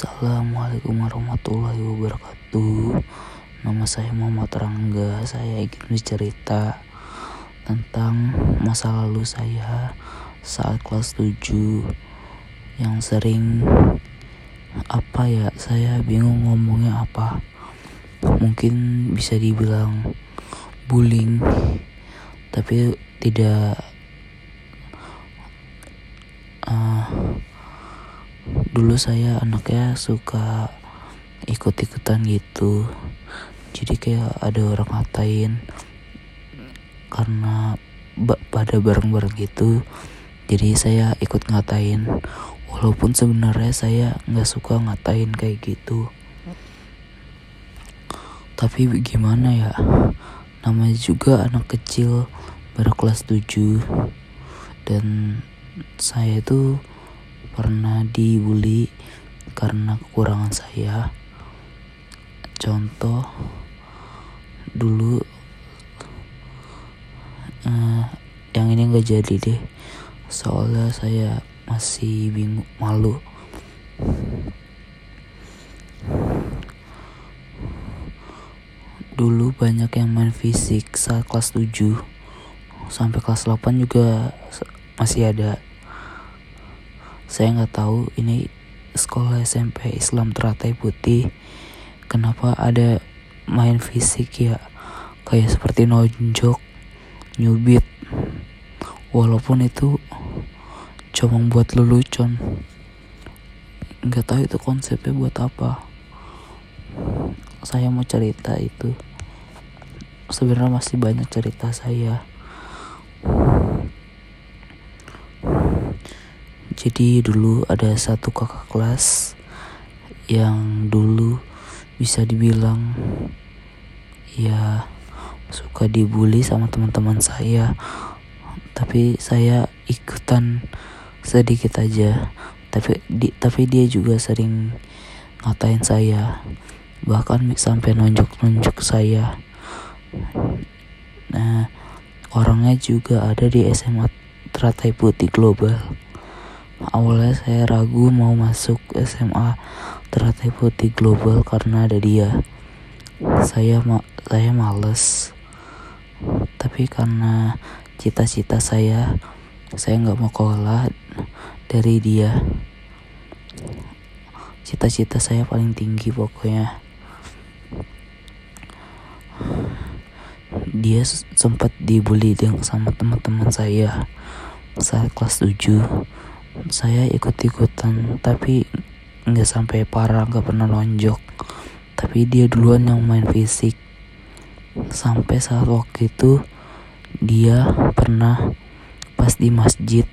Assalamualaikum warahmatullahi wabarakatuh. Nama saya Muhammad Rangga. Saya ingin bercerita Tentang masa lalu saya Saat kelas 7 Yang sering Apa ya Saya bingung ngomongnya apa. Mungkin bisa dibilang Bullying Tapi tidak uh, dulu saya anaknya suka ikut-ikutan gitu. Jadi kayak ada orang ngatain karena pada bareng-bareng gitu. Jadi saya ikut ngatain. Walaupun sebenarnya saya nggak suka ngatain kayak gitu. Tapi gimana ya? Namanya juga anak kecil baru kelas 7 dan saya itu pernah dibully karena kekurangan saya. Contoh dulu uh, yang ini nggak jadi deh soalnya saya masih bingung malu. Dulu banyak yang main fisik saat kelas 7 sampai kelas 8 juga masih ada saya nggak tahu ini sekolah SMP Islam teratai putih kenapa ada main fisik ya? Kayak seperti nonjok nyubit. Walaupun itu cuma buat lelucon. Nggak tahu itu konsepnya buat apa. Saya mau cerita itu. Sebenarnya masih banyak cerita saya Jadi dulu ada satu kakak kelas yang dulu bisa dibilang ya suka dibully sama teman-teman saya. Tapi saya ikutan sedikit aja. Tapi di, tapi dia juga sering ngatain saya. Bahkan sampai nunjuk-nunjuk saya. Nah, orangnya juga ada di SMA Teratai Putih Global. Awalnya saya ragu mau masuk SMA Teratai Putih Global karena ada dia. Saya ma saya males. Tapi karena cita-cita saya, saya nggak mau kalah dari dia. Cita-cita saya paling tinggi pokoknya. Dia sempat dibully dengan sama teman-teman saya saat kelas 7 saya ikut-ikutan tapi nggak sampai parah nggak pernah nonjok tapi dia duluan yang main fisik. Sampai saat waktu itu dia pernah pas di masjid.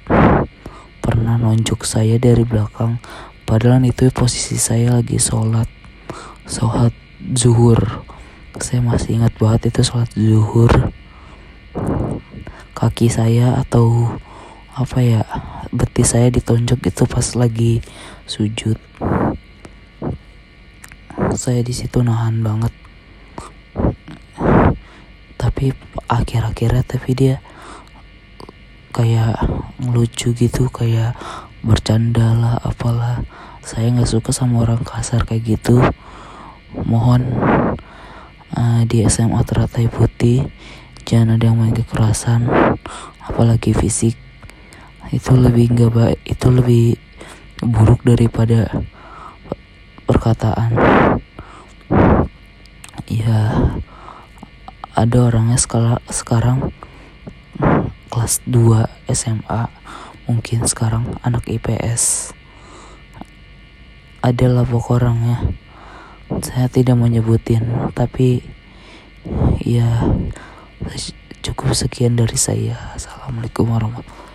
Pernah nonjok saya dari belakang. Padahal itu posisi saya lagi sholat sholat zuhur. Saya masih ingat banget itu sholat zuhur. Kaki saya atau apa ya betis saya ditonjok itu pas lagi sujud. Saya di situ nahan banget. Tapi akhir-akhirnya tapi dia kayak lucu gitu kayak bercanda lah apalah. Saya nggak suka sama orang kasar kayak gitu. Mohon uh, di SMA teratai putih jangan ada yang main kekerasan apalagi fisik itu lebih nggak baik itu lebih buruk daripada perkataan. Ya ada orangnya sekarang kelas 2 SMA mungkin sekarang anak IPS adalah pokok orangnya. Saya tidak menyebutin tapi ya cukup sekian dari saya. Assalamualaikum warahmatullahi